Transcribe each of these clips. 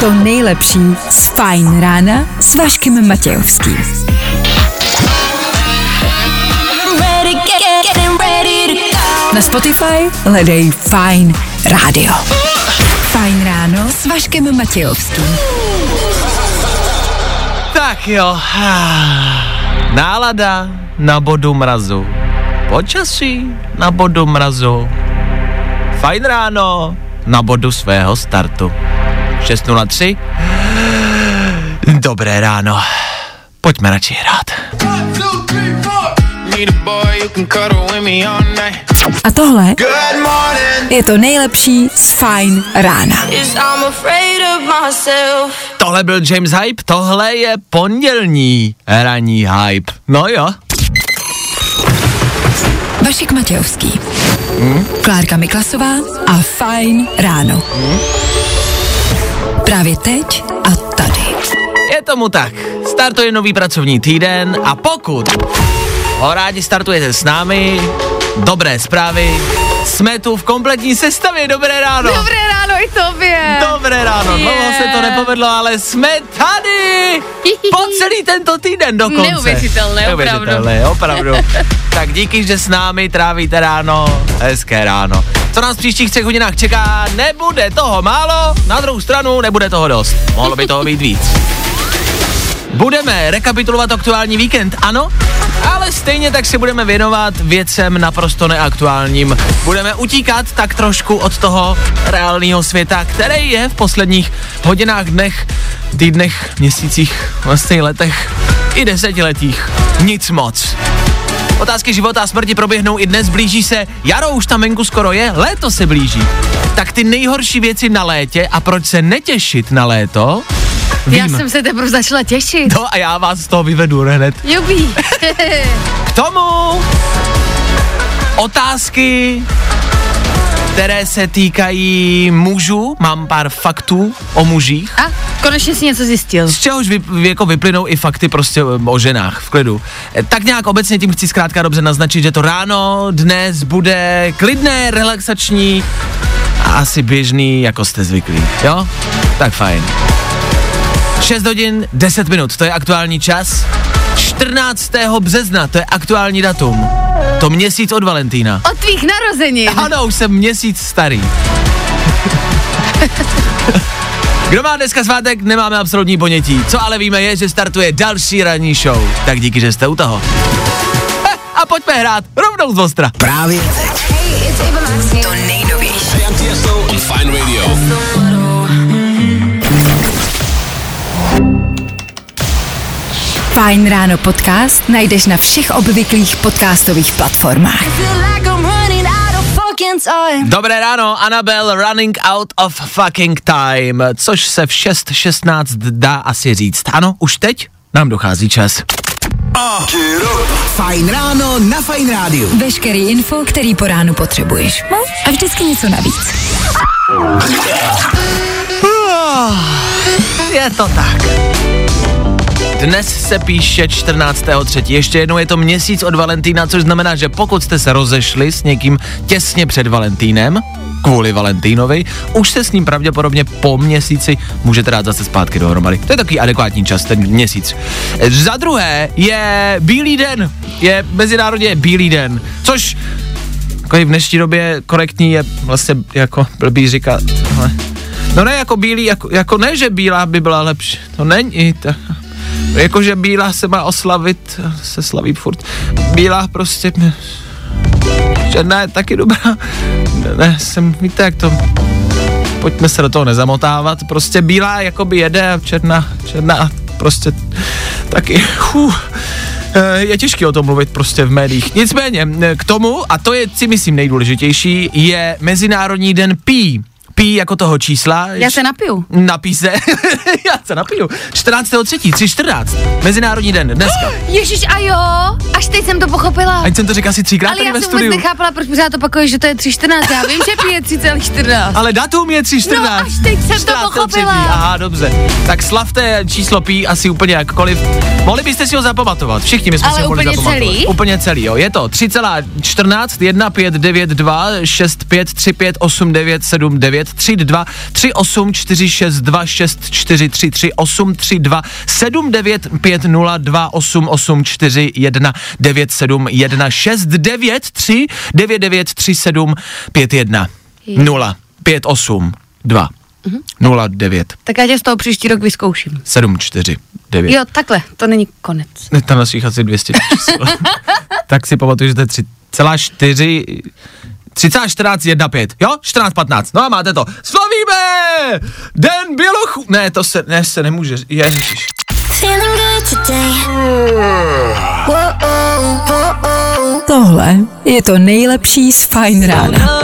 to nejlepší z Fajn rána s Vaškem Matějovským. Na Spotify hledej Fajn rádio. Fajn ráno s Vaškem Matějovským. Tak jo. Nálada na bodu mrazu. Počasí na bodu mrazu. Fajn ráno na bodu svého startu. 6.03. Dobré ráno. Pojďme radši hrát. A tohle je to nejlepší z Fajn rána. Tohle byl James Hype, tohle je pondělní ranní hype. No jo. Vašek Matějovský. Klárka Miklasová a Fajn ráno. Právě teď a tady. Je tomu tak. Startuje nový pracovní týden a pokud ho rádi startujete s námi, dobré zprávy, jsme tu v kompletní sestavě, dobré ráno. Dobré ráno i tobě. Dobré ráno, dlouho se to nepovedlo, ale jsme tady po celý tento týden dokonce. Neuvěřitelné, Neuvěřitelné, opravdu. tak díky, že s námi trávíte ráno, hezké ráno. Co nás v příštích třech hodinách čeká, nebude toho málo, na druhou stranu nebude toho dost. Mohlo by toho být víc. Budeme rekapitulovat aktuální víkend, ano, ale stejně tak se budeme věnovat věcem naprosto neaktuálním. Budeme utíkat tak trošku od toho reálného světa, který je v posledních hodinách, dnech, týdnech, měsících, vlastně letech i desetiletích. Nic moc. Otázky života a smrti proběhnou i dnes, blíží se, jaro už tam venku skoro je, léto se blíží. Tak ty nejhorší věci na létě a proč se netěšit na léto, Já vím. jsem se teprve začala těšit. No a já vás z toho vyvedu hned. Jubí. K tomu otázky, které se týkají mužů. Mám pár faktů o mužích. A konečně si něco zjistil. Z čehož vy, jako vyplynou i fakty prostě eh, o ženách v klidu. Eh, Tak nějak obecně tím chci zkrátka dobře naznačit, že to ráno dnes bude klidné, relaxační a asi běžný, jako jste zvyklí. Jo? Tak fajn. 6 hodin 10 minut, to je aktuální čas. 14. března, to je aktuální datum. To měsíc od Valentína. Od tvých narozenin. Ano, už jsem měsíc starý. Kdo má dneska svátek, nemáme absolutní ponětí. Co ale víme je, že startuje další ranní show. Tak díky, že jste u toho. Eh, a pojďme hrát rovnou z ostra. Právě teď. To nejnovější. On Fine Radio. Fajn ráno podcast najdeš na všech obvyklých podcastových platformách. Dobré ráno, Anabel running out of fucking time, což se v 6.16 dá asi říct. Ano, už teď nám dochází čas. Fajn ráno na Fajn rádiu. Veškerý info, který po ránu potřebuješ. No a vždycky něco navíc. Je to tak. Dnes se píše 14.3. Ještě jednou je to měsíc od Valentína, což znamená, že pokud jste se rozešli s někým těsně před Valentínem, kvůli Valentínovi, už se s ním pravděpodobně po měsíci můžete dát zase zpátky dohromady. To je takový adekvátní čas, ten měsíc. Za druhé je Bílý den, je mezinárodně Bílý den, což jako v dnešní době korektní je vlastně jako blbý říkat, No ne jako bílý, jako, jako ne, že bílá by byla lepší, to není, to, jakože bílá se má oslavit, se slaví furt, bílá prostě, černá je taky dobrá, ne, jsem, víte jak to, pojďme se do toho nezamotávat, prostě bílá jakoby jede a černá, černá prostě taky, huh, Eh, je těžké o tom mluvit prostě v médiích. Nicméně, eh, k tomu, a to je si myslím nejdůležitější, je Mezinárodní den pí. Pí jako toho čísla. Já se napiju. Napí se. Já se napiju. 14.3. 3.14. Mezinárodní den. Dneska. Ježíš, a jo, až teď jsem to pochopila. Ať jsem to řekl asi třikrát Ale tady já ve jsem studiu. vůbec nechápala, proč pořád opakuješ, že to je 3.14. Já vím, že pije 3,14. Ale datum je 3.14. No, až teď jsem to 14.3.. pochopila. Aha, dobře. Tak slavte číslo pí asi úplně jakkoliv. Mohli byste si ho zapamatovat. Všichni bychom Ale si ho mohli úplně zapamatovat. celý? Úplně celý, jo. Je to 3,14, 1, 5, 9, 2, 6, 5, 3, 5, 8, 9, 7, 9, 3, 2, 3, 8, 4, 6, 2, 6, 4, 3, 3, 8, 3, 2, 7, 9, 5, 0, 2, 8, 8, 4, 1, 9, 7, 1, 6, 9, 3, 9, 9, 3, 7, 5, 1, 0, 5, 8, 2, 0, 9, Tak já tě z toho příští rok vyzkouším. 7, 4, 9. Jo, takhle, to není konec. Ne, Tam našich asi 200 číslo. tak si pamatuju, že to je 3,4... 3,14, 1, 5, jo? 14, 15, no a máte to. Slavíme! Den bělochu... Ne, to se, ne, se nemůže, ježiš. Tohle je to nejlepší z Fajn rána.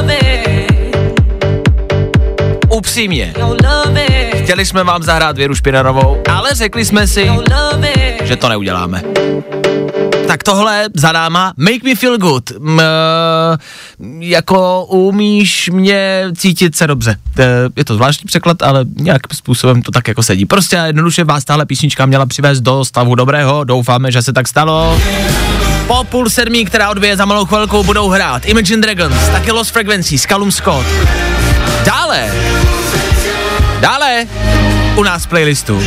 Upřímně. Chtěli jsme vám zahrát Věru Špinarovou, ale řekli jsme si, že to neuděláme. Tak tohle za náma, Make Me Feel Good, M, jako umíš mě cítit se dobře. To je- to zvláštní překlad, ale nějak způsobem to tak jako sedí. Prostě jednoduše vás tahle písnička měla přivést do stavu dobrého, doufáme, že se tak stalo. Po půl sedmí, která odbije za malou chvilku, budou hrát Imagine Dragons, taky Lost Frequencies, Callum Scott. Dále, dále, u nás v playlistu.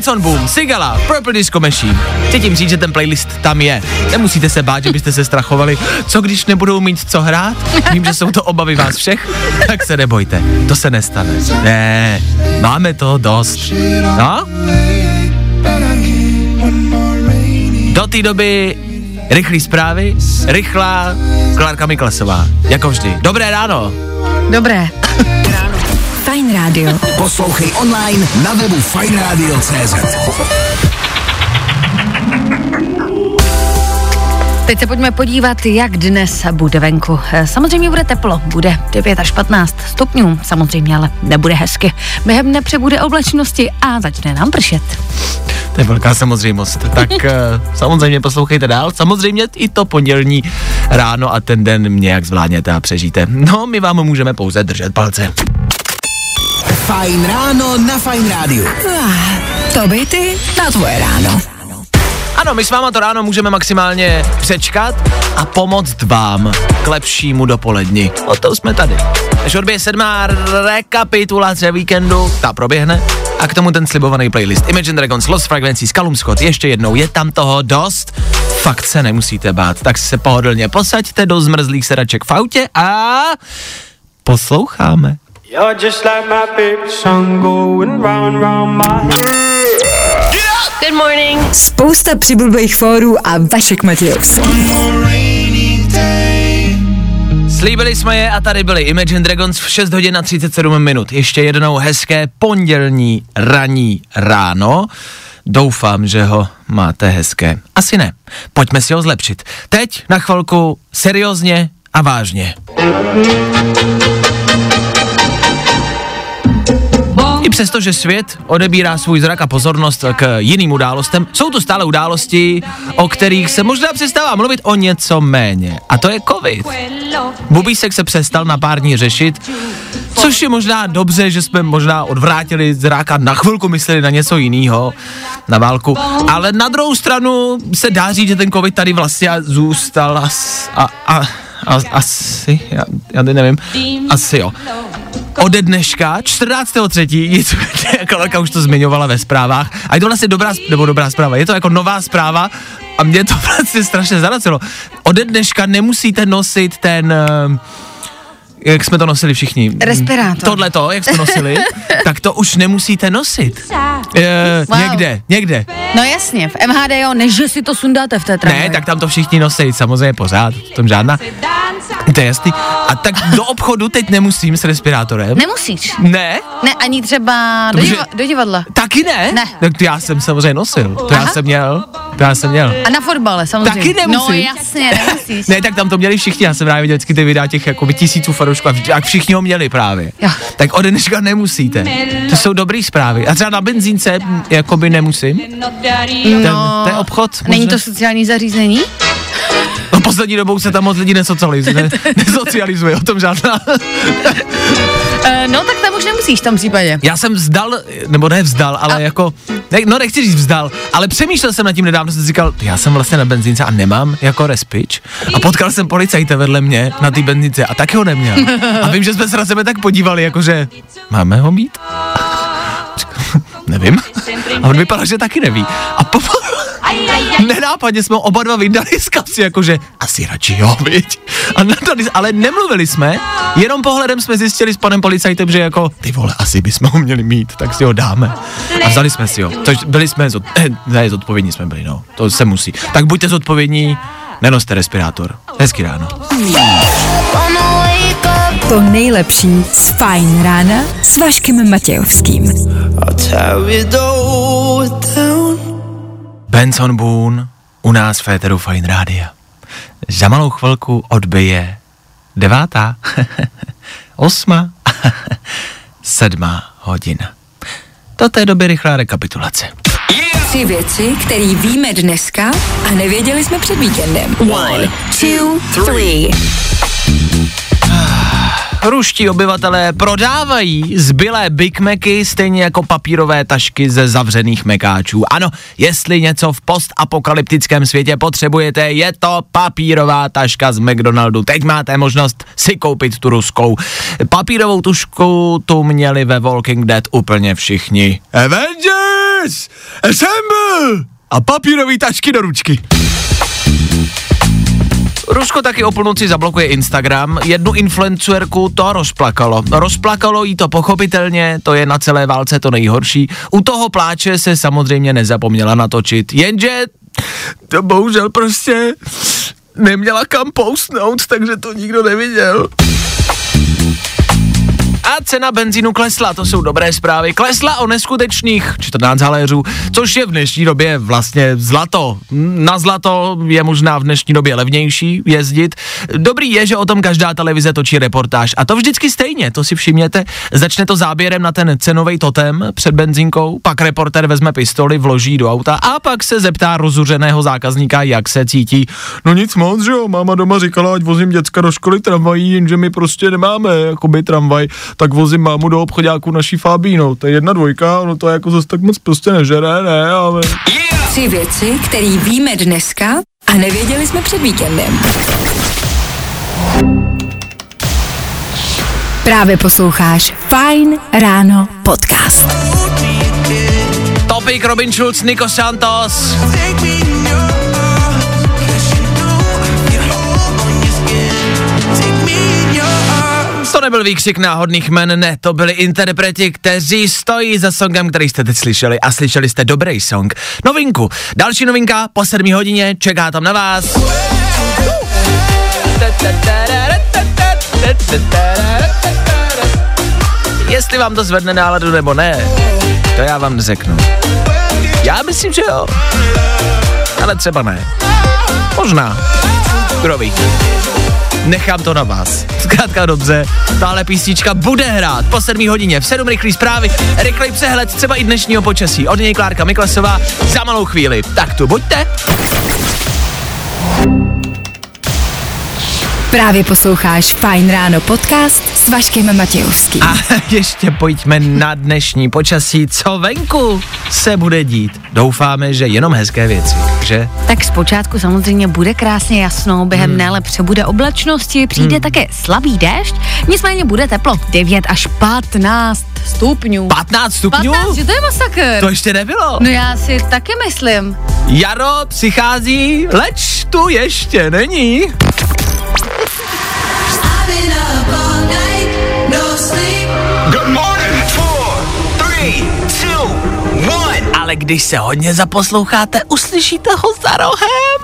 Benson Boom, Sigala, Purple Disco Machine. Chci tím říct, že ten playlist tam je. Nemusíte se bát, že byste se strachovali. Co když nebudou mít co hrát? Vím, že jsou to obavy vás všech. Tak se nebojte, to se nestane. Ne, máme toho dost. No? Do té doby rychlý zprávy, rychlá Klárka Miklasová. Jako vždy. Dobré ráno. Dobré. Fajn rádio. Poslouchej online na webu fajnradio.cz Teď se pojďme podívat, jak dnes bude venku. Eh, Samozřejmě bude teplo, bude 9 až 15 stupňů, samozřejmě, ale nebude hezky. Během dne přebude oblačnosti a začne nám pršet. To je velká samozřejmost. Tak eh, samozřejmě poslouchejte dál. Samozřejmě i to pondělní ráno a ten den nějak zvládněte a přežijte. No, my vám můžeme pouze držet palce. Fajn ráno na Fajn rádiu. To by ty na tvoje ráno. Ano, my s váma to ráno můžeme maximálně přečkat a pomoct vám k lepšímu dopoledni. O to jsme tady. Až odbije sedmá rekapitulace víkendu, ta proběhne a k tomu ten slibovaný playlist Imagine Dragons, Lost Frequencies, Callum Scott, ještě jednou, je tam toho dost, fakt se nemusíte bát, tak se pohodlně posaďte do zmrzlých sedaček v autě a posloucháme. You're just like my favorite song going round and round my head. Good morning. Spousta přibulbých fórů a Vašek Matějovský. Slíbili jsme je a tady byli Imagine Dragons v 6 hodin a 37 minut. Ještě jednou hezké pondělní ranní ráno. Doufám, že ho máte hezké. Asi ne. Pojďme si ho zlepšit. Teď na chvilku seriózně a vážně. I přesto, že svět odebírá svůj zrak a pozornost k jiným událostem, jsou to stále události, o kterých se možná přestává mluvit o něco méně. A to je covid. Bubísek se přestal na pár dní řešit, což je možná dobře, že jsme možná odvrátili zráka, na chvilku mysleli na něco jiného, na válku, ale na druhou stranu se dá říct, že ten covid tady vlastně zůstal as, a, a, a, asi, já, já nevím, asi jo. Ode dneška, 14.3., nicméně, Lorka už to zmiňovala ve zprávách, a je to vlastně dobrá, nebo dobrá zpráva, je to jako nová zpráva a mě to vlastně strašně zaracilo. Ode dneška nemusíte nosit ten, eh, jak jsme to nosili všichni. Respirátor. Tohle to, jak jsme nosili, tak to už nemusíte nosit. E, Wow. Někde, někde. No jasně, v MHD jo, než že si to sundáte v té tramvaji. Ne, tak tam to všichni nosí, samozřejmě pořád, v tom žádná. To je jasný. A tak do obchodu teď nemusím s respirátorem. Nemusíš. Ne? Ne, ani třeba do, diva, do divadla. Taky ne? Ne. Tak to já jsem samozřejmě nosil. To já Aha. jsem měl. To já jsem měl. A na fotbale samozřejmě. Taky nemusíš. No jasně, nemusíš. Ne, tak tam to měli všichni, já jsem právě viděl vždycky ty videa těch jakoby tisíců fanoušků a a všichni ho měli právě. Jo. Tak ode dneška nemusíte. To jsou dobré zprávy. A třeba na benzínce jakoby nemusím. Ten, No, to je obchod. Není možná? to sociální zařízení? No poslední dobou se tam moc lidí nesocializuje, ne, nesocializuje, o tom žádná. Uh, no, tak tam už nemusíš v tom případě. Já jsem vzdal, nebo ne vzdal, ale a... jako, ne, no nechci říct vzdal, ale přemýšlel jsem nad tím nedávno, jsem říkal, já jsem vlastně na benzínce a nemám jako respič. A potkal jsem policajta vedle mě na té benzínce a taky ho neměl. A vím, že jsme se na sebe tak podívali, jakože, máme ho mít? Nevím. A on vypadal, že taky neví. A po, nenápadně jsme oba dva vydali z kapsy, jakože asi radši jo, viď? A nadali, ale nemluvili jsme, jenom pohledem jsme zjistili s panem policajtem, že jako, ty vole, asi bychom ho měli mít, tak si ho dáme. A vzali jsme si ho, což byli jsme, zod, eh, ne, zodpovědní jsme byli, no, to se musí. Tak buďte zodpovědní, nenoste respirátor. Hezky ráno. To nejlepší z Fajn rána s Vaškem Matějovským. Benson Boone u nás v Féteru Fine Rádia. Za malou chvilku odbije devátá, osma, sedmá hodina. Do té doby rychlá rekapitulace. Tři věci, které víme dneska a nevěděli jsme před víkendem. One, two, three. Ruští obyvatelé prodávají zbylé Big Macy stejně jako papírové tašky ze zavřených mekáčů. Ano, jestli něco v postapokalyptickém světě potřebujete, je to papírová taška z McDonaldu. Teď máte možnost si koupit tu ruskou. Papírovou tušku tu měli ve Walking Dead úplně všichni. Avengers! Assemble! A papírový tašky do ručky. Rusko taky o půlnoci zablokuje Instagram. Jednu influencerku to rozplakalo. Rozplakalo jí to pochopitelně, to je na celé válce to nejhorší. U toho pláče se samozřejmě nezapomněla natočit, jenže to bohužel prostě neměla kam postnout, takže to nikdo neviděl. A cena benzínu klesla, to jsou dobré zprávy. Klesla o neskutečných 14 haléřů, což je v dnešní době vlastně zlato. Na zlato je možná v dnešní době levnější jezdit. Dobrý je, že o tom každá televize točí reportáž. A to vždycky stejně, to si všimněte. Začne to záběrem na ten cenový totem před benzínkou, pak reporter vezme pistoli, vloží do auta a pak se zeptá rozuřeného zákazníka, jak se cítí. No nic moc, že jo, máma doma říkala, ať vozím děcka do školy tramvají, jenže my prostě nemáme jakoby tramvaj, tak vozím mámu do obchodáku naší Fabínou. To je jedna dvojka, no to jako zase tak moc prostě nežere, ne, ale... Tři věci, které víme dneska a nevěděli jsme před víkendem. Právě posloucháš Fine Ráno podcast. Topik Robin Schulz, Nico Santos. To nebyl výkřik náhodných men, ne, to byli interpreti, kteří stojí za songem, který jste teď slyšeli a slyšeli jste dobrý song. Novinku, další novinka po 7 hodině, čeká tam na vás. Jestli vám to zvedne náladu nebo ne, to já vám neřeknu. Já myslím, že jo. Ale třeba ne. Možná. Kdo ví. Nechám to na vás. Zkrátka dobře, tahle písnička bude hrát po 7 hodině v 7 rychlý zprávy, rychlej přehled třeba i dnešního počasí. Od něj Klárka Miklasová za malou chvíli. Tak tu buďte. Právě posloucháš Fine Ráno podcast s Vaškem Matějovským. A ještě pojďme na dnešní počasí, co venku se bude dít. Doufáme, že jenom hezké věci, že? Tak zpočátku samozřejmě bude krásně jasno, během dne ale přebude oblačnosti, přijde také slabý déšť, nicméně bude teplo 9 až 15 stupňů. 15 stupňů? 15, že to je masakr. To ještě nebylo. No já si taky myslím. Jaro přichází, leč tu ještě není. Ale když se hodně zaposloucháte, uslyšíte ho za rohem.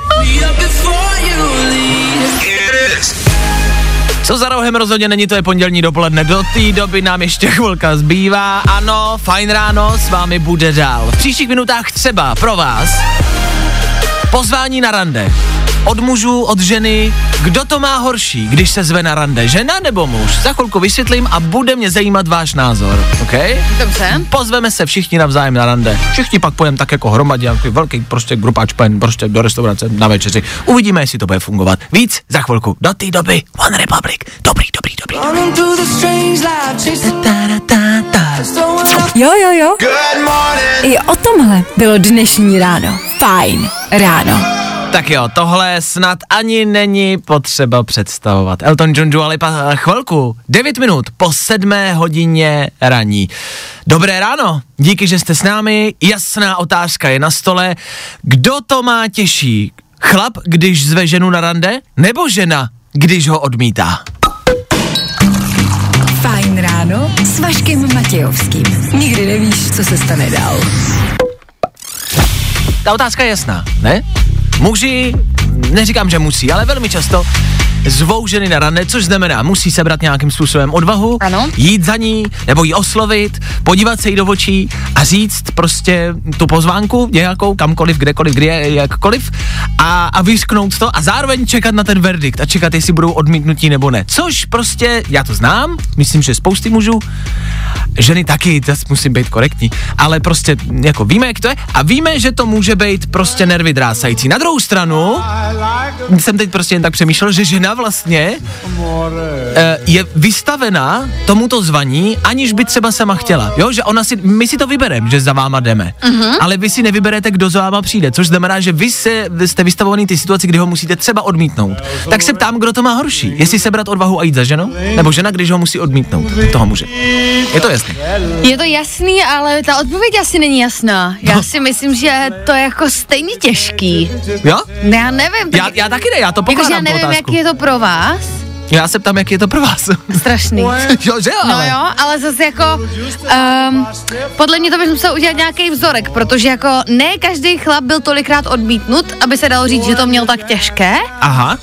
Co za rohem rozhodně není, to je pondělní dopoledne. Do té doby nám ještě chvilka zbývá. Ano, fajn ráno s vámi bude dál. V příštích minutách třeba pro vás pozvání na rande. Od mužů, od ženy, kdo to má horší, když se zve na rande, žena nebo muž? Za chvilku vysvětlím a bude mě zajímat váš názor, OK? Dobře. Pozveme se všichni navzájem na rande. Všichni pak pojem tak jako hromadě, jako velký prostě grupáč pojem prostě do restaurace na večeři. Uvidíme, jestli to bude fungovat. Víc za chvilku. Do té doby One Republic. Dobrý, dobrý, dobrý. Jo, jo, jo. Good morning. I o tomhle bylo dnešní ráno. Fajn ráno. Tak jo, tohle snad ani není potřeba představovat. Elton John, Dua Lipa, chvilku, 9 minut po 7 hodině raní. Dobré ráno, díky, že jste s námi. Jasná otázka je na stole. Kdo to má těžší? Chlap, když zve ženu na rande? Nebo žena, když ho odmítá? Fajn ráno s Vaškem Matějovským. Nikdy nevíš, co se stane dál. Ta otázka je jasná, ne? Muži, neříkám, že musí, ale velmi často zvou ženy na rande, což znamená, musí sebrat nějakým způsobem odvahu, Ano. jít za ní, nebo ji oslovit, podívat se jí do očí a říct prostě tu pozvánku nějakou, kamkoliv, kdekoliv, kde, jakkoliv a, a vysknout to a zároveň čekat na ten verdikt a čekat, jestli budou odmítnutí nebo ne. Což prostě, já to znám, myslím, že spousty mužů, ženy taky, to musím být korektní, ale prostě jako víme, jak to je a víme, že to může být prostě nervy drásající. Na druhou stranu, jsem teď prostě jen tak přemýšlel, že žena vlastně eh, je vystavená tomuto zvaní, aniž by třeba sama chtěla. Jo, že ona si, my si to vybereme, že za váma jdeme, uh-huh. ale vy si nevyberete, kdo za váma přijde, což znamená, že vy se, vy jste vystavovaný ty situaci, kdy ho musíte třeba odmítnout. Tak se ptám, kdo to má horší. Jestli sebrat odvahu a jít za ženou, nebo žena, když ho musí odmítnout, toho muže. Je to jasné. Je to jasný, ale ta odpověď asi není jasná. Já si myslím, že to je jako stejně těžký. Jo? Ne, já nevím. Tak, Já, já taky ne, já to já pokládám tu nevím, otázku. jak je to pro vás. Já se ptám, jak je to pro vás. Strašný. jo, že jo, No ale. jo, ale zase jako, um, podle mě to bych musel udělat nějaký vzorek, protože jako ne každý chlap byl tolikrát odmítnut, aby se dalo říct, že to měl tak těžké. Aha.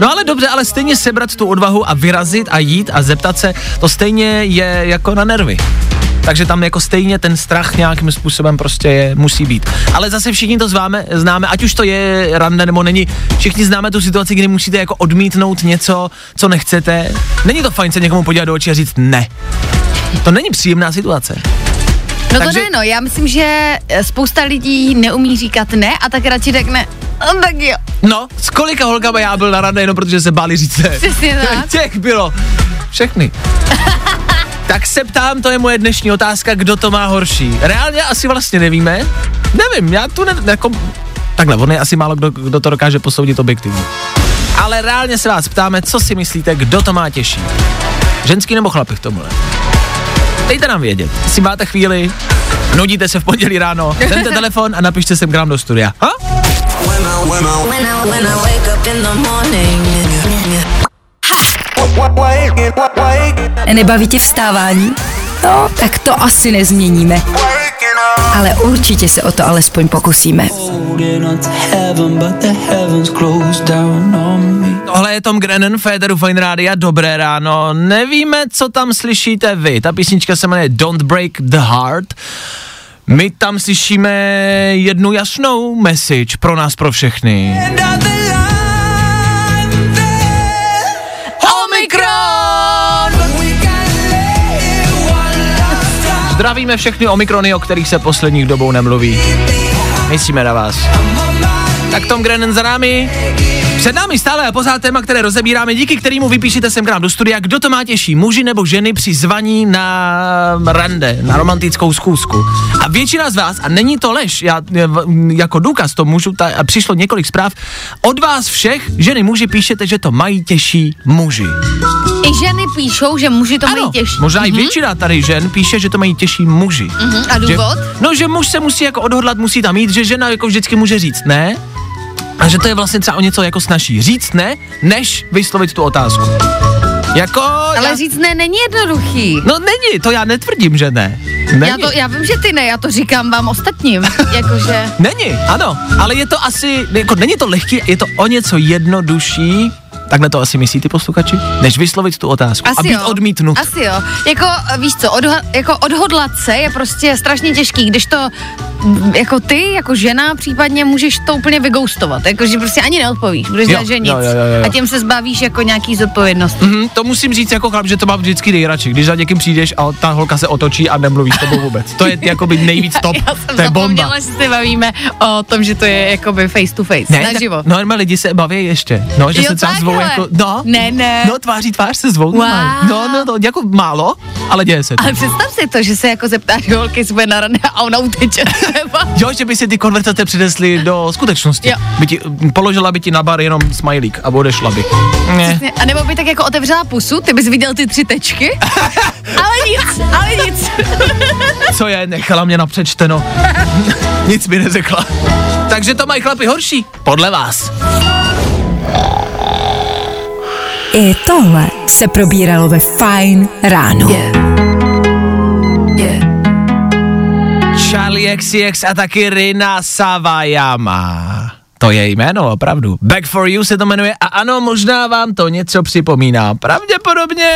No ale dobře, ale stejně sebrat tu odvahu a vyrazit a jít a zeptat se, to stejně je jako na nervy. Takže tam jako stejně ten strach nějakým způsobem prostě je, musí být. Ale zase všichni to zváme, známe, ať už to je rande nebo není, všichni známe tu situaci, kdy musíte jako odmítnout něco, co nechcete. Není to fajn se někomu podívat do očí a říct ne. To není příjemná situace. No Takže- to ne, no, já myslím, že spousta lidí neumí říkat ne a tak radši řekne, "No, tak jo, No, s kolika holkama já byl na rande jenom protože se báli říct ne. přesně tak. Těch bylo. Všechny. tak se ptám, to je moje dnešní otázka, kdo to má horší. Reálně asi vlastně nevíme. Nevím, já tu ne, jako, takhle, on je asi málo kdo, kdo to dokáže posoudit objektivně. Ale reálně se vás ptáme, co si myslíte, kdo to má těžší. Ženský nebo chlapy k tomuhle? Dejte nám vědět, jestli máte chvíli, nudíte se v pondělí ráno, vemte telefon a napište sem k nám do studia. Ha? Nebaví tě vstávání? No, tak to asi nezměníme. Ale určitě se o to alespoň pokusíme. Tohle je Tom Grennan, Féteru Fine Rádia, dobré ráno. Nevíme, co tam slyšíte vy. Ta písnička se jmenuje Don't Break the Heart. My tam slyšíme jednu jasnou message pro nás, pro všechny. Zdravíme všechny Omikrony, o kterých se posledních dobou nemluví. Myslíme na vás. Tak Tom Grennan za námi. Před námi stále a pořád téma, které rozebíráme, díky kterému vypíšete sem k nám do studia, kdo to má těžší, muži nebo ženy při zvaní na rande, na romantickou schůzku. A většina z vás, a není to lež, já jako důkaz to můžu, ta, a přišlo několik zpráv, od vás všech, ženy, muži, píšete, že to mají těžší muži. I ženy píšou, že muži to mají těžší. možná i většina tady žen píše, že to mají těžší muži. Mhm, A Že, důvod? no, že muž se musí jako odhodlat, musí tam jít, že žena jako vždycky může říct ne, a že to je vlastně třeba o něco jako snaží říct ne, než vyslovit tu otázku. Jako... Ale já, říct ne není jednoduchý. No není, to já netvrdím, že ne. Není. Já, to, já vím, že ty ne, já to říkám vám ostatním. Jakože, Není, ano, ale je to asi, jako není to lehký, je to o něco jednodušší Takhle to asi myslí ty posluchači? Než vyslovit tu otázku a být jo. odmítnut. Asi jo. Jako, víš co, odha- jako odhodlat se je prostě strašně těžký, když to mm, jako ty, jako žena, případně můžeš to úplně vygoustovat, jakože prostě ani neodpovíš, budeš Jo, dělat, že jo, nic. jo, jo, jo. A tím se zbavíš jako nějaký zodpovědnosti. Mhm, to musím říct jako chlap, že to mám vždycky nejradši, když za někým přijdeš a ta holka se otočí a nemluví s tebou vůbec. To je jakoby nejvíc top, Já jsem to je bomba. že se bavíme o tom, že to je jakoby face to face, tak naživo. normálně lidi se baví ještě, no, že Jo, se třeba zvou takhle. Jako, no, Ne, ne. no, tváří tvář se zvou, Wow. no, no, no, jako málo, ale děje se to. Ale představ si to, že se jako zeptáš holky své na rande a ona uteče. Jo, že by si ty konverzace přinesly do skutečnosti. Jo. By ti, položila by ti na bar jenom smajlík a odešla by. Ne. A nebo by tak jako otevřela pusu, ty bys viděl ty tři tečky. ale nic, ale nic. Co je, nechala mě napřečteno. Nic mi neřekla. Takže to mají chlapi horší, podle vás. I tohle se probíralo ve Fine ráno. Charlie XCX a taky Rina Savajama. To je jméno, opravdu. Back for You se to jmenuje a ano, možná vám to něco připomíná. Pravděpodobně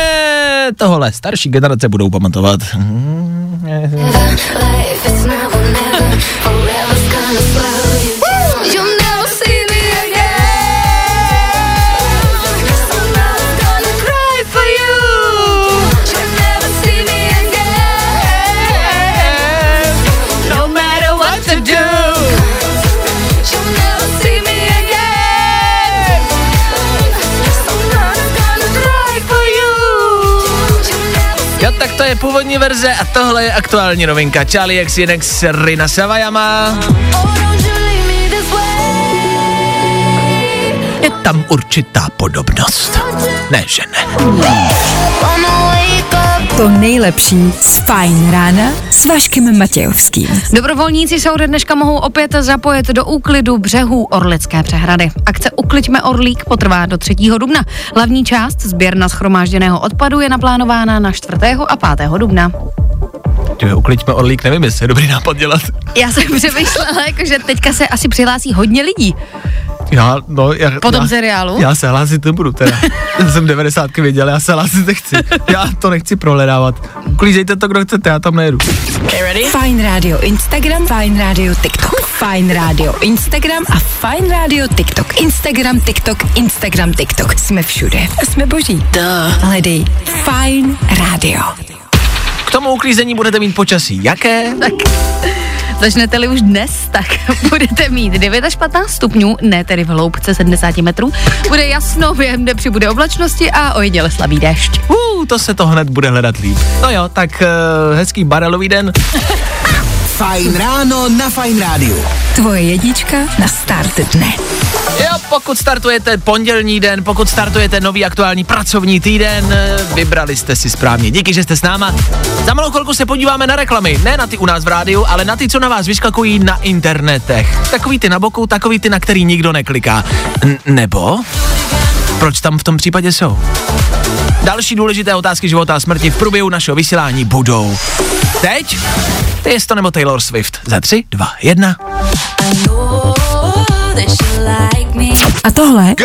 tohle starší generace budou pamatovat. No verze a tohle je aktuální novinka. Charlie XCX Rina Savajama. Je tam určitá podobnost. Ne, že ne. To nejlepší z Fine rána s Vaškem Matějovským. Dobrovolníci se ode dneška mohou opět zapojit do úklidu břehů Orlické přehrady. Akce Ukliďme Orlík potrvá do 3. dubna. Hlavní část sběrna schromážděného odpadu je naplánována na 4. a 5. dubna. Ty ukliďme orlík, nevím, jestli je dobrý nápad dělat. Já jsem přemýšlela, jako, že teďka se asi přihlásí hodně lidí Já, no, já, po tom já, seriálu. Já se hlásit nebudu teda. Já jsem 90 viděl, já se hlásit nechci. Já to nechci prohledávat. Uklízejte to, kdo chcete, já tam nejedu. Fine Radio Instagram, Fine Radio TikTok. Fine Radio Instagram a Fine Radio TikTok. Instagram, TikTok, Instagram, TikTok. Jsme všude. Jsme boží. Hledej Fine Radio. K tomu uklízení budete mít počasí. Jaké? Tak začnete-li už dnes, tak budete mít 9 až 15 stupňů, ne tedy v hloubce 70 metrů. Bude jasno, během dne přibude oblačnosti a ojediele slabý déšť. Uh, to se to hned bude hledat líp. No jo, tak uh, hezký barelový den. Fajn ráno na Fajn rádiu. Tvoje jednička na start dne. Jo, pokud startujete pondělní den, pokud startujete nový aktuální pracovní týden, vybrali jste si správně. Díky, že jste s náma. Za malou chvilku se podíváme na reklamy. Ne na ty u nás v rádiu, ale na ty, co na vás vyskakují na internetech. Takový ty na boku, takový ty, na který nikdo nekliká. N- nebo? Proč tam v tom případě jsou? Další důležité otázky života a smrti v průběhu našeho vysílání budou. Teď? Je to nebo Taylor Swift. Za tři, dva, jedna. A tohle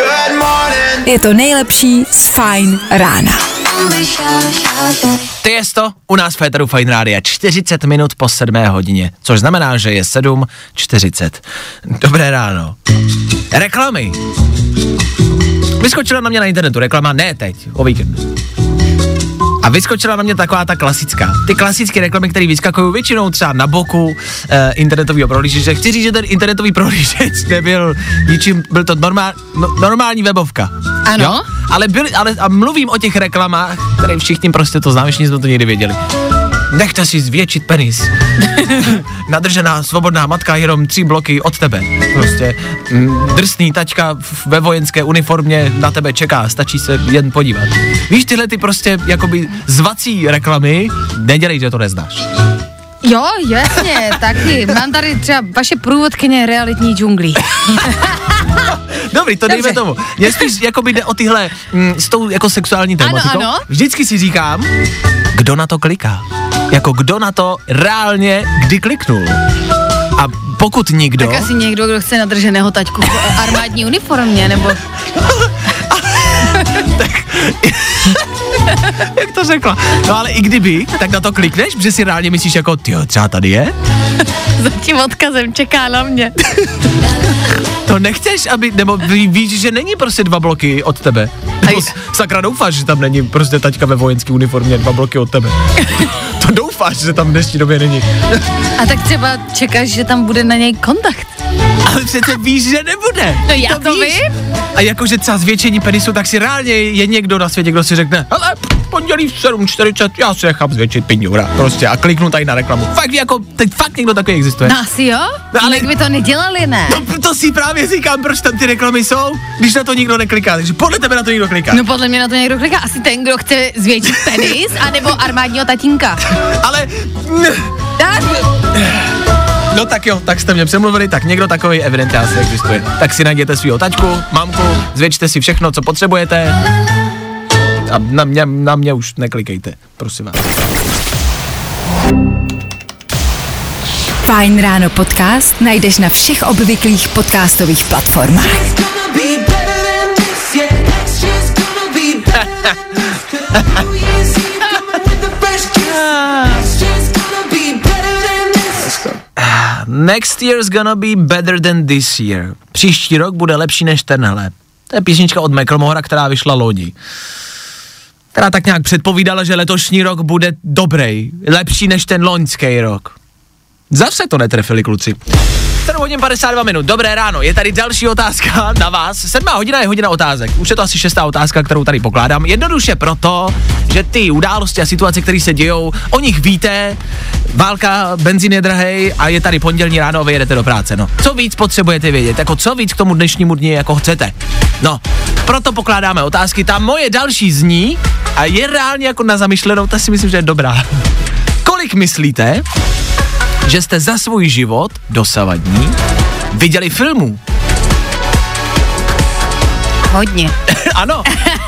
je to nejlepší z Fine rána. Ty je to u nás v Féteru Fine Rádia 40 minut po 7 hodině, což znamená, že je 7.40. Dobré ráno. Reklamy. Vyskočila na mě na internetu reklama, ne teď, o víkendu. A vyskočila na mě taková ta klasická. Ty klasické reklamy, které vyskakují většinou třeba na boku eh, internetového prohlížeče. Chci říct, že ten internetový prohlížeč nebyl ničím, byl to normál, no, normální webovka. Ano. Jo? Ale, byli, ale a mluvím o těch reklamách, které všichni prostě to známe, všichni jsme to někdy věděli. Nechte si zvětšit penis. Nadržená svobodná matka jenom tři bloky od tebe. Prostě mm, drsný tačka ve vojenské uniformě na tebe čeká, stačí se jen podívat. Víš, tyhle ty prostě jakoby zvací reklamy, nedělej, že to neznáš. Jo, jasně, taky. Mám tady třeba vaše průvodkyně realitní džunglí. Dobrý, to dejme Dobře. tomu. Mě spíš jakoby jde o tyhle, mm, s tou jako sexuální tématikou. ano. Vždycky si říkám, kdo na to kliká. Jako kdo na to reálně kdy kliknul. A pokud nikdo, Tak asi někdo, kdo chce nadrženého taťku v armádní uniformě, nebo... tak, jak to řekla? No ale i kdyby, tak na to klikneš, že si reálně myslíš jako, ty třeba tady je? Za tím odkazem čeká na mě. To nechceš, aby, nebo ví, víš, že není prostě dva bloky od tebe. S- sakra doufáš, že tam není prostě taťka ve vojenské uniformě dva bloky od tebe. To doufáš, že tam v dnešní době není. A tak třeba čekáš, že tam bude na něj kontakt. Ale přece víš, že nebude. No já to víš. vím. A jakože třeba zvětšení penisu, tak si reálně je někdo na světě, kdo si řekne, hele, pondělí v 7.40, já si nechám zvětšit pinňura. Prostě a kliknu tady na reklamu. Fakt jako, teď fakt někdo takový existuje. No asi jo? No, ale- ale... Jak by to nedělali, ne? No, to si právě říkám, proč tam ty reklamy jsou, když na to nikdo nekliká. Takže podle tebe na to nikdo kliká. No podle mě na to někdo kliká. Asi ten, kdo chce zvětšit penis, anebo armádního tatínka. Ale... Tak, No tak jo, tak jste mě přemluvili, tak někdo takový evidentně asi existuje. Tak si najděte svého tačku, mamku, zvětšte si všechno, co potřebujete. A na mě, na mě už neklikejte, prosím vás. Fajn ráno podcast najdeš na všech obvyklých podcastových platformách. Next year's gonna be better than this year. Příští rok bude lepší než tenhle. To je písnička od Macklemora, která vyšla loni. Která tak nějak předpovídala, že letošní rok bude dobrý, lepší než ten loňský rok. Zase to netrefili kluci. 7 hodin 52 minut, dobré ráno, je tady další otázka na vás. 7 hodina je hodina otázek, už je to asi šestá otázka, kterou tady pokládám. Jednoduše proto, že ty události a situace, které se dějou, o nich víte, válka, benzín je drahej a je tady pondělní ráno a vy jedete do práce. No, co víc potřebujete vědět, jako co víc k tomu dnešnímu dni jako chcete. No, proto pokládáme otázky, ta moje další zní a je reálně jako na zamyšlenou, ta si myslím, že je dobrá. Kolik myslíte, že jste za svůj život dosavadní viděli filmů. hodně. ano,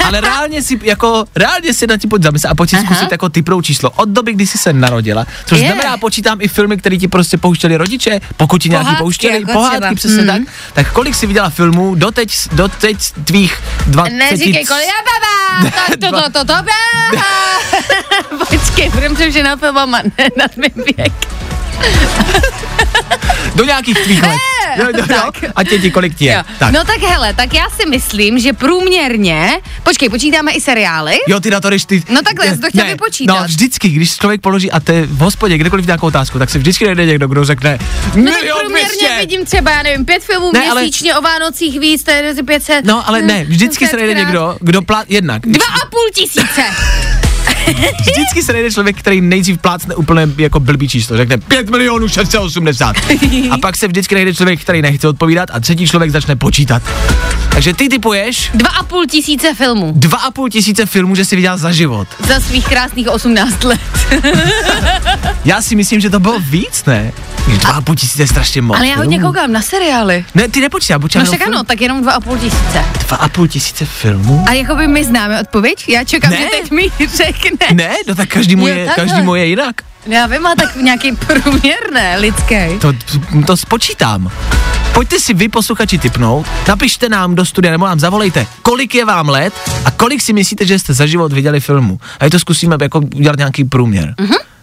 ale reálně si jako, reálně si na tím pojď zamyslet a pojď si Aha. zkusit jako typrou číslo od doby, kdy jsi se narodila, což Je. znamená, počítám i filmy, které ti prostě pouštěli rodiče, pokud ti nějaký Pohádky pouštěli, jako pohádky třeba. přesně Mhm. tak, tak kolik jsi viděla filmů doteď, doteď tvých 20... Neříkej, kolik já baba, to, to, to, to, to, baba. Počkej, budem přemýšlet na filmama, ne na tvým věk. do nějakých tvých let. Jo, jo, jo, tak. a tě ti kolik ti je. Jo. Tak. No tak hele, tak já si myslím, že průměrně, počkej, počítáme i seriály? Jo, ty na to jdeš ty. No takhle, jsem to chtěla vypočítat. No, vždycky, když člověk položí a te v hospodě, kdekoliv nějakou otázku, tak se vždycky najde někdo, kdo řekne No tak průměrně vidím třeba, já nevím, pět filmů Ne, ale- měsíčně o Vánocích víc, to je mezi 500. No, ale ne, vždycky se najde někdo, kdo plá, jednak. Dva a půl tisíce. Vždycky se najde člověk, který nejdřív plácne úplně jako blbý číslo, řekne 5 milionů 680. A pak se vždycky najde člověk, který nechce odpovídat a třetí člověk začne počítat. Takže ty typuješ Dva a půl tisíce filmů. dva a půl tisíce filmů, že si viděl za život. Za svých krásných 18 let. Já si myslím, že to bylo víc, ne? Dva a půl tisíce je strašně moc. Ale já hodně koukám na seriály. Ne, ty nepočítám, počítám No však ano, tak jenom dva a půl tisíce. Dva a půl tisíce filmů? A jako by my známe odpověď? Já čekám, Ne. že teď mi řekne. Ne, no tak každý mu je, každý mu je jinak. Já vím, má tak nějaký průměr, ne, lidský. To, to spočítám. Pojďte si vy, posluchači, typnout, napište nám do studia nebo nám zavolejte, kolik je vám let a kolik si myslíte, že jste za život viděli filmu. A to zkusíme jako udělat nějaký průměr. Mhm. Mm-hmm.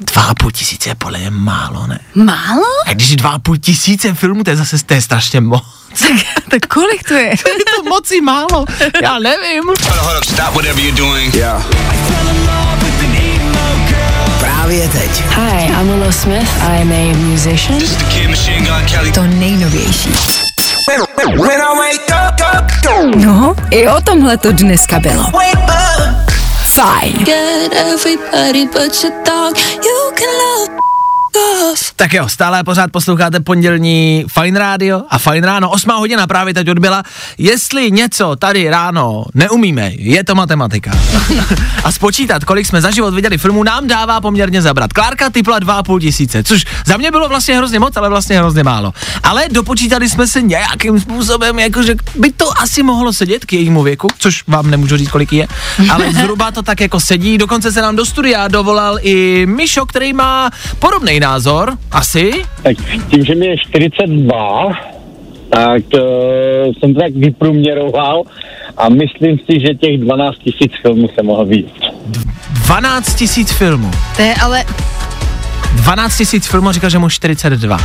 Dva a půl tisíce je podle mě málo, ne? Málo? A když je dva a půl tisíce filmů, to je zase to je strašně moc. tak kolik to je? je to moc i málo, já nevím. Hold up, hold up, stop whatever you're doing. Yeah. Právě teď. Hi, I'm Willow Smith. I'm a musician. This is the Kid Machine Gun Kelly. To nejnovější. When I wake up, up, No, i o tomhle to dneska bylo. wake up. Fajn. Tak jo, stále pořád posloucháte pondělní Fine Radio a Fine Ráno. Osmá hodina právě teď odbyla. Jestli něco tady ráno neumíme, je to matematika. a spočítat, kolik jsme za život viděli filmů, nám dává poměrně zabrat. Klárka typla 2,5 tisíce, což za mě bylo vlastně hrozně moc, ale vlastně hrozně málo. Ale dopočítali jsme se nějakým způsobem, jakože by to asi mohlo sedět k jejímu věku, což vám nemůžu říct, kolik je, ale zhruba to tak jako sedí. Dokonce se nám do studia dovolal i Mišo, který má podobný názor, asi. Tak tím, že mi je 42, tak uh, jsem to tak vyprůměroval a myslím si, že těch 12 tisíc filmů se mohl víc. 12 tisíc filmů. To je ale, 12 tisíc filmů, říkal, že mu 42.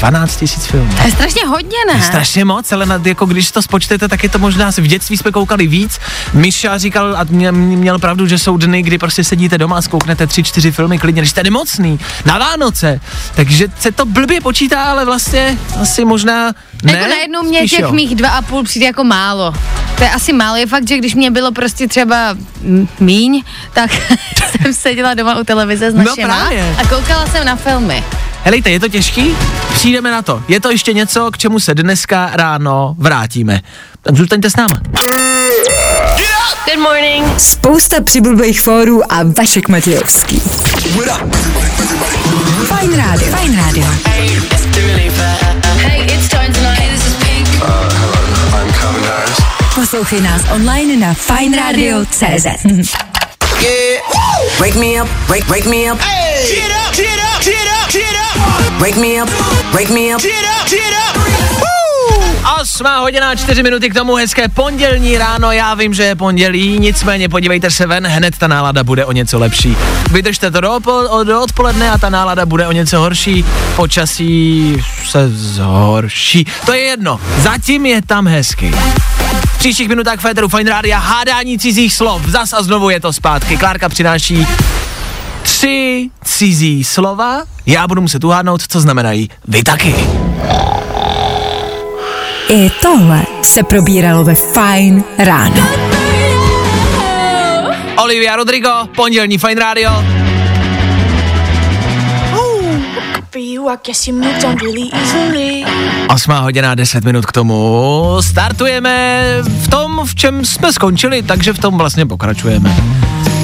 12 tisíc filmů. to je strašně hodně, To je ne? strašně moc, ale na, jako když to spočtete, tak je to možná, asi v dětství jsme koukali víc. Miša říkal a mě, měl pravdu, že jsou dny, kdy prostě sedíte doma a zkouknete tři, čtyři filmy klidně, když jste nemocný, na Vánoce. Takže se to blbě počítá, ale vlastně asi možná ne. Jako najednou mě Spíš těch jo. mých dva a půl přijde jako málo. To je asi málo. Je fakt, že když mě bylo prostě třeba míň, tak jsem seděla doma u televize s No našima právě. a koukala jsem na filmy. Helejte, je to těžký? Přijdeme na to. Je to ještě něco, k čemu se dneska ráno vrátíme. Tak zůstaňte s náma. Good morning. Spousta přibulbých fórů a Vašek Matějovský. Fajn rádio. Fajn rádio. Hey, it's time tonight. Hey, this is Pink. Poslouchej nás online na fajnradio.cz. Wake me up, wake, wake me up. Get Wake me up, wake me up. Get up, get up. Osmá hodina, čtyři minuty k tomu hezké pondělní ráno. Já vím, že je pondělí, nicméně podívejte se ven, hned ta nálada bude o něco lepší. Vydržte to do, opo- do odpoledne a ta nálada bude o něco horší. Počasí se zhorší. To je jedno, zatím je tam hezky. V příštích minutách Féteru Fine Rádia hádání cizích slov. Zas a znovu je to zpátky. Klárka přináší tři cizí slova. Já budu muset uhádnout, co znamenají. Vy taky. I tohle se probíralo ve Fajn ráno. Olivia Rodrigo, pondělní Fine Radio. 8 hodina 10 minut k tomu. Startujeme v tom, v čem jsme skončili, takže v tom vlastně pokračujeme.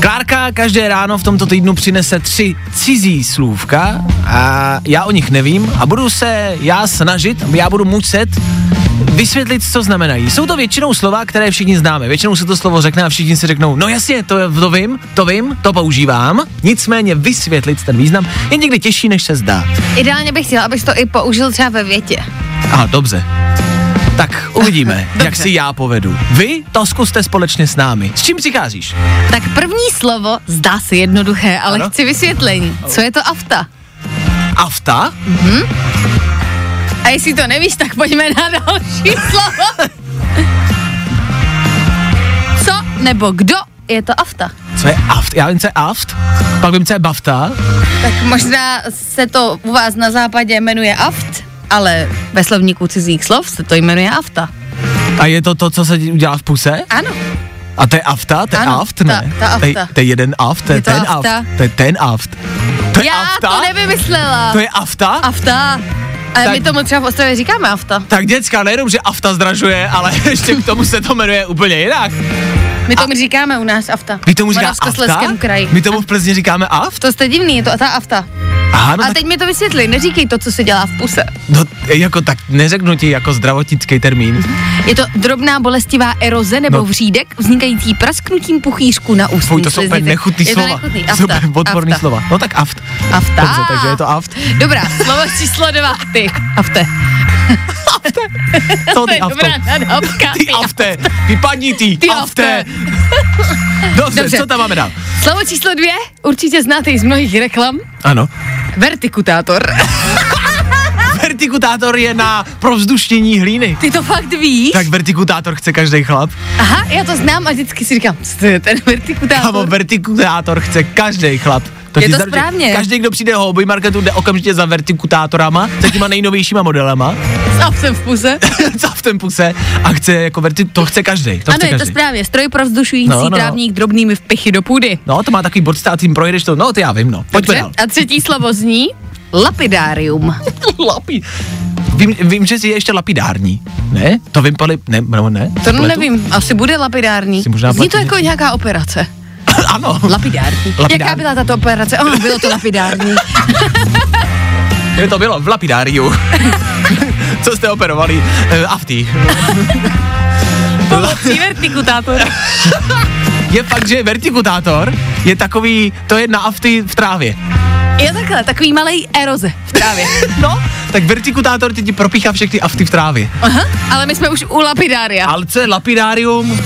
Klárka každé ráno v tomto týdnu přinese tři cizí slůvka a já o nich nevím a budu se já snažit, já budu muset vysvětlit, co znamenají. Jsou to většinou slova, které všichni známe. Většinou se to slovo řekne a všichni si řeknou, no jasně, to, to vím, to vím, to používám. Nicméně vysvětlit ten význam je někdy těžší, než se zdá. Ideálně bych chtěla, abys to i použil třeba ve větě. Aha, dobře. Tak uvidíme, jak si já povedu. Vy to zkuste společně s námi. S čím přicházíš? Tak první slovo zdá se jednoduché, ale Ano. chci vysvětlení. Co je to afta? Afta? A jestli to nevíš, tak pojďme na další slovo. Co nebo kdo je to afta? Co je aft? Já vím, co je aft, pak vím, co je bafta. Tak možná se to u vás na západě jmenuje aft, ale ve slovníku cizích slov se to jmenuje afta. A je to to, co se dělá v puse? Ano, A to je afta? To je Ano, aft, ne? ta- ta To je, afta. to je jeden aft, to je, Je to ten afta. aft. To je ten aft. To je já afta? to nevymyslela. To je afta? Afta. Ale Tak- my tomu třeba v Ostravě říkáme afta. Tak děcka, nejenom, že afta zdražuje, ale ještě k tomu se to jmenuje úplně jinak. My tomu říkáme u nás afta. Vy tomu V říká Moravskoslezském afta? kraji. My tomu v Plzni říkáme aft? To jste divný, je to ta afta. Aha, no A tak, teď mi to vysvětli, neříkej to, co se dělá v puse. no, jako tak neřeknu ti jako zdravotnický termín. Je to drobná bolestivá eroze nebo No. vřídek vznikající prasknutím puchýřku na ústní Fuj, to jsou úplně nechutný je to slova. nechutný. To jsou Afta. úplně odporný afta. slova. No tak aft. Afta. Dobře, takže je to aft. Dobrá, slovo číslo dva, ty. Afte. Co To ty je afto? dobrá. Ty afte, vypadni ty, Ty afte. afte. Dobře, Dobře. co tam máme dál? Slovo číslo dvě, určitě znáte i z mnohých reklam. Ano. Vertikutátor. Vertikutátor je na provzduštění hlíny. Ty to fakt víš? Tak vertikutátor chce každý chlap. Aha, já to znám a vždycky si říkám, co to je ten vertikutátor? Kámo, vertikutátor chce každý chlap. Je ti to správně. Každý, kdo přijde do hobby marketu, jde okamžitě za vertikutátorama, za těma nejnovějšíma modelama, aftem v puse. co v tom puse, a chce jako verti, to chce každý. To ano, chce je to každý. správně. Stroj pro vzdušující No, no, no. trávník drobnými vpichy do půdy. No, to má takový bod tím projedeš to, no to já vím, no. Pojďme Dobře. dál. A třetí slovo zní lapidárium. Lapi. Vím, vím, že je ještě lapidární. Ne? To vím, pali, ne, no, ne? To nevím, asi bude lapidární. Zní to jako nějaká operace. ano. Lapidární. Lapidární. Jaká byla tato operace? Oh, bylo to lapidární. Kde to bylo? V lapidáriu. Co jste operovali? Uh, afty. Pomocí vertikutátora. Je fakt, že vertikutátor je takový, to je na afty v trávě. Je takhle, takový malý eroze v trávě. No, tak vertikutátor ti propíchá všechny afty v trávě. Aha, ale my jsme už u lapidária. Ale co je lapidárium?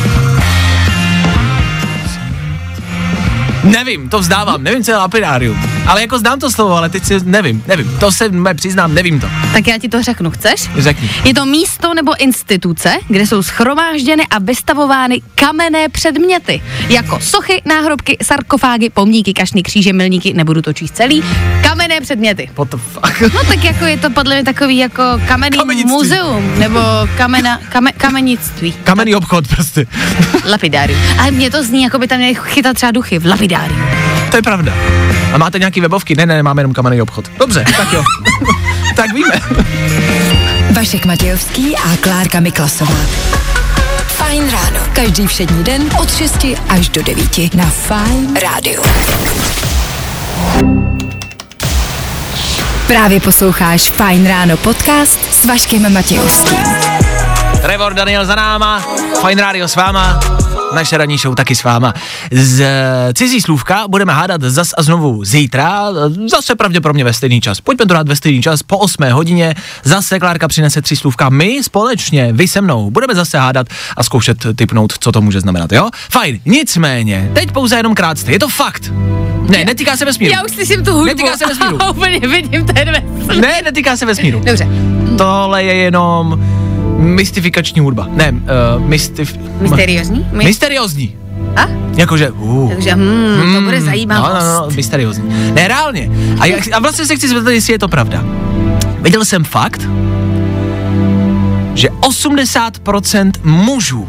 Nevím, to vzdávám, nevím, co je lapidárium. Ale jako znám to slovo, ale teď si nevím, nevím. To se mé přiznám, nevím to. Tak já ti to řeknu, chceš? Řekni. Je to místo nebo instituce, kde jsou schromážděny a vystavovány kamenné předměty, jako sochy, náhrobky, sarkofágy, pomníky, kašny, kříže, milníky, nebudu to číst celý, kamenné předměty. What the fuck? No tak jako je to podle mě takový jako kamenný muzeum, nebo kamena, kame, kamenictví, Kamenný obchod prostě. lapidárium. Ale mně to zní, jako by tam měli chytat třeba duchy v lapidáriu. To je pravda. A máte nějaký webovky? Ne, ne, máme jenom kamenný obchod. Dobře, tak jo. tak víme. Vašek Matějovský a Klárka Miklasová. Fajn ráno. Každý všední den od 6 až do 9 na Fajn rádiu. Právě posloucháš Fajn ráno podcast s Vaškem Matějovským. Trevor Daniel za náma, Fine Radio s váma, naše ranní show taky s váma. Z eh, cizí slůvka budeme hádat zas a znovu zítra, eh, zase pravděpodobně ve stejný čas. Pojďme to dát ve stejný čas, po 8 hodině, zase Klárka přinese tři slůvka. My společně, vy se mnou, budeme zase hádat a zkoušet typnout, co to může znamenat, jo? Fajn, nicméně, teď pouze jenom krátce, je to fakt. Ne, netýká se vesmíru. Já už slyším tu hudbu. Netýká se vesmíru. Úplně vidím ten vesmír. Ne, netýká se vesmíru. Dobře. Tohle je jenom mystifikační hudba. Ne, uh, mystif... Mysteriózní? My- Mysteriózní. A? Jakože, uh. Takže hmm, to bude zajímavost. No, no, no, mysteriózní. Ne, reálně. A, jak, a vlastně se chci zeptat, jestli je to pravda. Viděl jsem fakt, že 80% mužů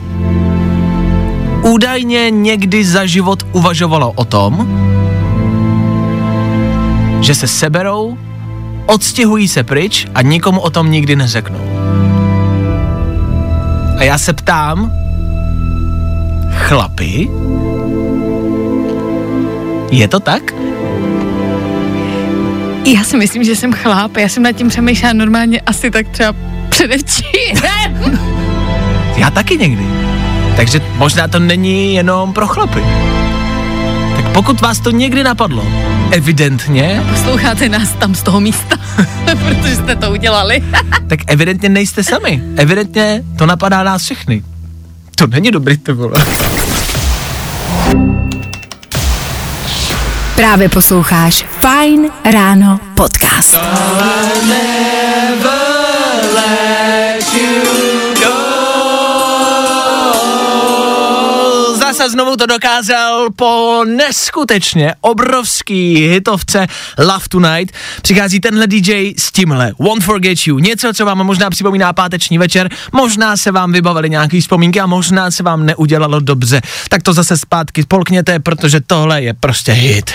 údajně někdy za život uvažovalo o tom, že se seberou, odstěhují se pryč a nikomu o tom nikdy neřeknou. A já se ptám, chlapi, je to tak? Já si myslím, že jsem chláp, já jsem nad tím přemýšlela normálně asi tak třeba předevčírem. Já taky někdy. Takže možná to není jenom pro chlapy. Tak pokud vás to někdy napadlo, evidentně, Posloucháte nás tam z toho místa, protože jste to udělali. tak evidentně nejste sami. Evidentně to napadá nás všechny. To není dobrý, to vole. Právě posloucháš Fajn ráno podcast. Zase znovu to dokázal po neskutečně obrovský hitovce Love Tonight. Přichází tenhle DJ s tímhle Won't Forget You. Něco, co vám možná připomíná páteční večer, možná se vám vybavily nějaký vzpomínky a možná se vám neudělalo dobře. Tak to zase zpátky spolkněte, protože tohle je prostě hit.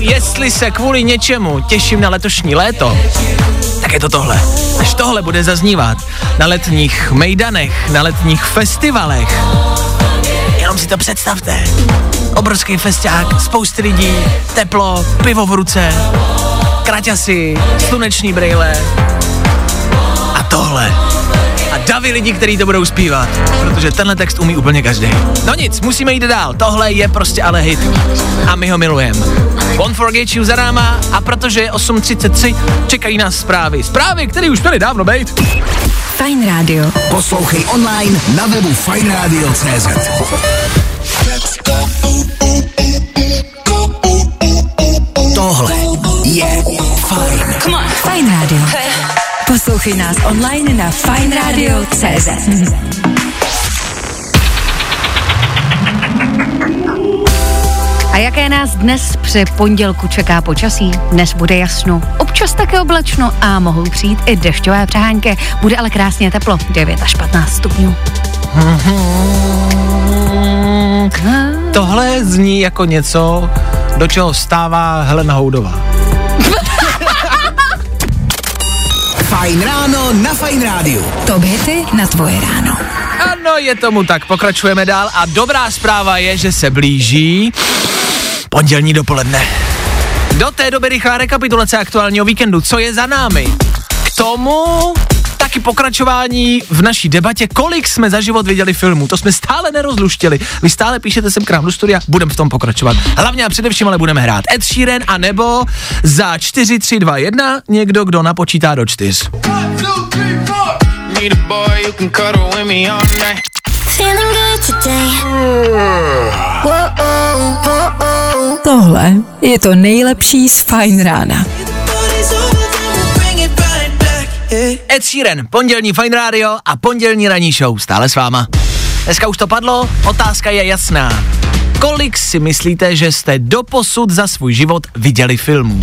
Jestli se kvůli něčemu těším na letošní léto, tak je to tohle. Až tohle bude zaznívat na letních mejdanech, na letních festivalech. Jenom si to představte. Obrovský festiák, spousty lidí, teplo, pivo v ruce, kraťasy, sluneční brýle a tohle. A davy lidí, kteří to budou zpívat, protože tenhle text umí úplně každý. No nic, musíme jít dál, tohle je prostě ale hit a my ho milujeme. Won't Forget You za náma a protože je 8.33, čekají nás zprávy. Zprávy, které už měly dávno být. Fajn rádio. Poslouchej online na webu fajnradio.cz Tohle je fajn. Fajn rádio. Poslouchej nás online na fajnradio.cz. A jaké nás dnes při pondělku čeká počasí? Dnes bude jasno, občas také oblačno a mohou přijít i dešťové přehánky. Bude ale krásně teplo, 9 až 15 stupňů. Tohle zní jako něco, do čeho stává Helena Houdová. Fajn ráno na Fajn rádiu. Top hity na tvoje ráno. Ano, je tomu tak, pokračujeme dál a dobrá zpráva je, že se blíží pondělní dopoledne. Do té doby rychlá rekapitulace aktuálního víkendu, co je za námi. K tomu taky pokračování v naší debatě, kolik jsme za život viděli filmů. To jsme stále nerozluštili. Vy stále píšete sem k nám do studia, budeme v tom pokračovat. Hlavně a především ale budeme hrát Ed Sheeran a nebo za 4, 3, 2, 1 někdo, kdo napočítá do 4. Need a boy who can cuddle with me all night. Feeling good today. Tohle je to nejlepší z Fine Rána. Ed Sheeran, pondělní Fine Radio a pondělní ranní show stále s váma. Dneska už to padlo, otázka je jasná. Kolik si myslíte, že jste doposud za svůj život viděli filmů?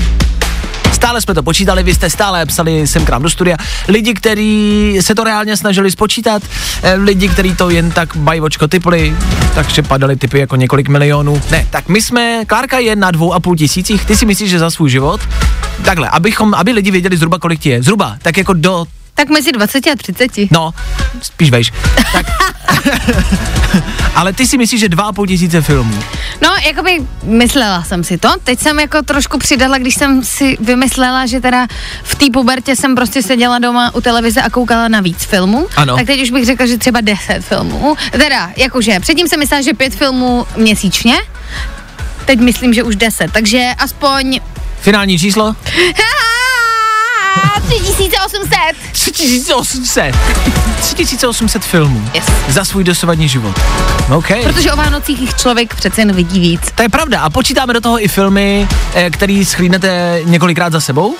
Stále jsme to počítali, vy jste stále psali sem k nám do studia. Lidi, kteří se to reálně snažili spočítat, eh, lidi, kteří to jen tak bajvočko typli, takže padaly typy jako několik milionů. Ne, tak my jsme, Klárka je na dvou a půl tisících, ty si myslíš, že za svůj život? Takhle, abychom, aby lidi věděli zhruba, kolik ti je. Zhruba, tak jako do Tak mezi 20 a 30. No, spíš vejš. Tak, ale ty si myslíš, že dva a půl tisíce filmů. No, jakoby myslela jsem si to. Teď jsem jako trošku přidala, když jsem si vymyslela, že teda v té pubertě jsem prostě seděla doma u televize a koukala na víc filmů. Ano. Tak teď už bych řekla, že třeba 10 filmů. Teda, jakože, předtím jsem myslela, že 5 filmů měsíčně. Teď myslím, že už 10, takže aspoň Finální číslo? 3800. 3800. 3800 filmů. Yes. Za svůj dosavadní život. OK. Protože o Vánocích jich člověk přece jen vidí víc. To je pravda. A počítáme do toho i filmy, eh, který schlídnete několikrát za sebou?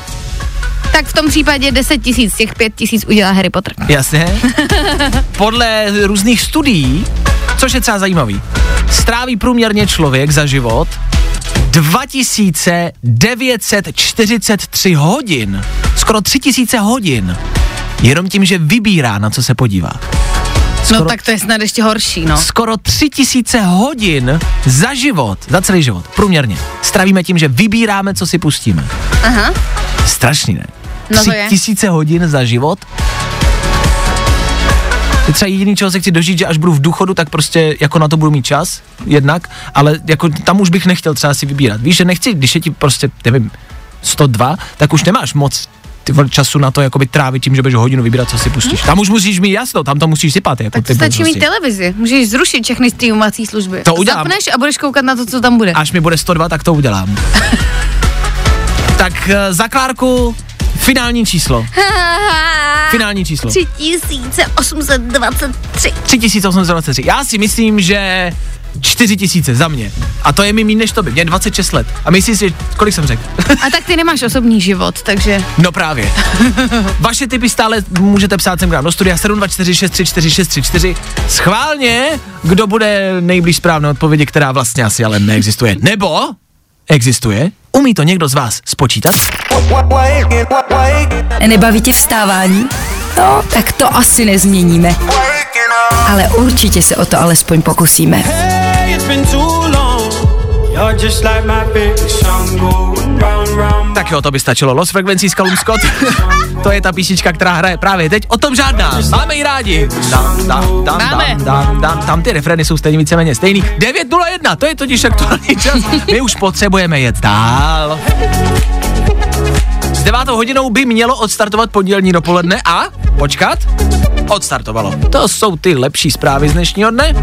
Tak v tom případě 10 tisíc, těch 5 tisíc udělá Harry Potter. Jasně. Podle různých studií, což je třeba zajímavý, stráví průměrně člověk za život 2943 hodin, skoro 3000 hodin, jenom tím, že vybírá, na co se podívá. No tak to je snad ještě horší, no. Skoro 3000 hodin za život, za celý život, průměrně. Stravíme tím, že vybíráme, co si pustíme. Aha. Strašný, ne? No to je. 3000 hodin za život? Je třeba jediný, čeho se chci dožít, že až budu v důchodu, tak prostě jako na to budu mít čas, jednak, ale jako tam už bych nechtěl třeba si vybírat. Víš, že nechci, když je ti prostě, nevím, 102, tak už nemáš moc ty času na to jakoby trávit tím, že budeš hodinu vybírat, co si pustíš. Tam už musíš mít jasno, tam to musíš sypat. Jako Tak ty stačí mít televizi. Můžeš zrušit všechny streamovací služby. To udělám. Zapneš a budeš koukat na to, co tam bude. Až mi bude 102, tak to udělám. tak eh, za Klárku finální číslo. Finální číslo. 3823. 3823. Já si myslím, že 4000 za mě. A to je mi méně než to by. Mě je 26 let. A myslíš si, kolik jsem řekl? A tak ty nemáš osobní život, takže... no právě. Vaše typy stále můžete psát sem k nám do studia 724634634. Schválně, kdo bude nejblíž správné odpovědi, která vlastně asi ale neexistuje. Nebo existuje? Umí to někdo z vás spočítat? Nebaví tě vstávání? No, tak to asi nezměníme. Ale určitě se o to alespoň pokusíme. Hey, Tak jo, to by stačilo. Los Frequencies Callum Scott. to je ta písnička, která hraje právě teď. O tom žádná. Máme ji rádi. Dam, dam, dam, Máme. dam, dam, dam, tam ty refrény jsou stejně víceméně stejný. 9.01, to je totiž aktuální čas. My už potřebujeme jet dál. S devátou hodinou by mělo odstartovat pondělní dopoledne a počkat, odstartovalo. To jsou ty lepší zprávy z dnešního dne.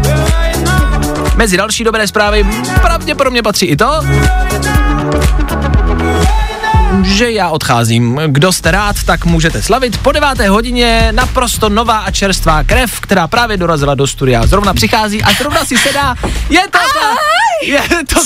Mezi další dobré zprávy pravděpodobně patří i to, že já odcházím. Kdo jste rád, tak můžete slavit. Po deváté hodině naprosto nová a čerstvá krev, která právě dorazila do studia. Zrovna přichází a zrovna si sedá. Je to je to,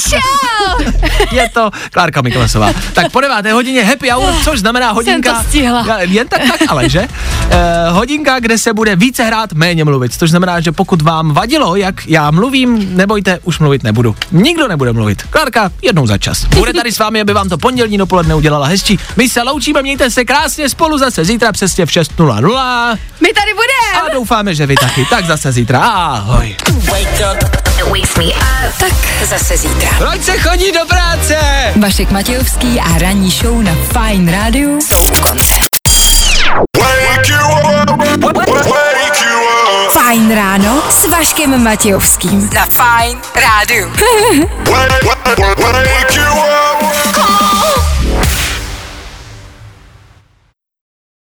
je to Klárka Miklesová. Tak po deváté hodině happy hour, což znamená hodinka. to stihla. Jen tak, tak ale, že? Eh, hodinka, kde se bude více hrát, méně mluvit. Což znamená, že pokud vám vadilo, jak já mluvím, nebojte, už mluvit nebudu. Nikdo nebude mluvit. Klárka, jednou za čas. Bude tady s vámi, aby vám to pondělní dopoledne udělala hezčí. My se loučíme, mějte se krásně spolu zase zítra přesně v 6.00. My tady budeme! A doufáme, že vy taky. Tak zase zítra. Ahoj. Tak zase zítra. Proč se chodí do práce? Vašek Matějovský a ranní show na Fine Radio konce. Fajn ráno s Vaškem Matějovským. Na Fine Radio. Wake you up.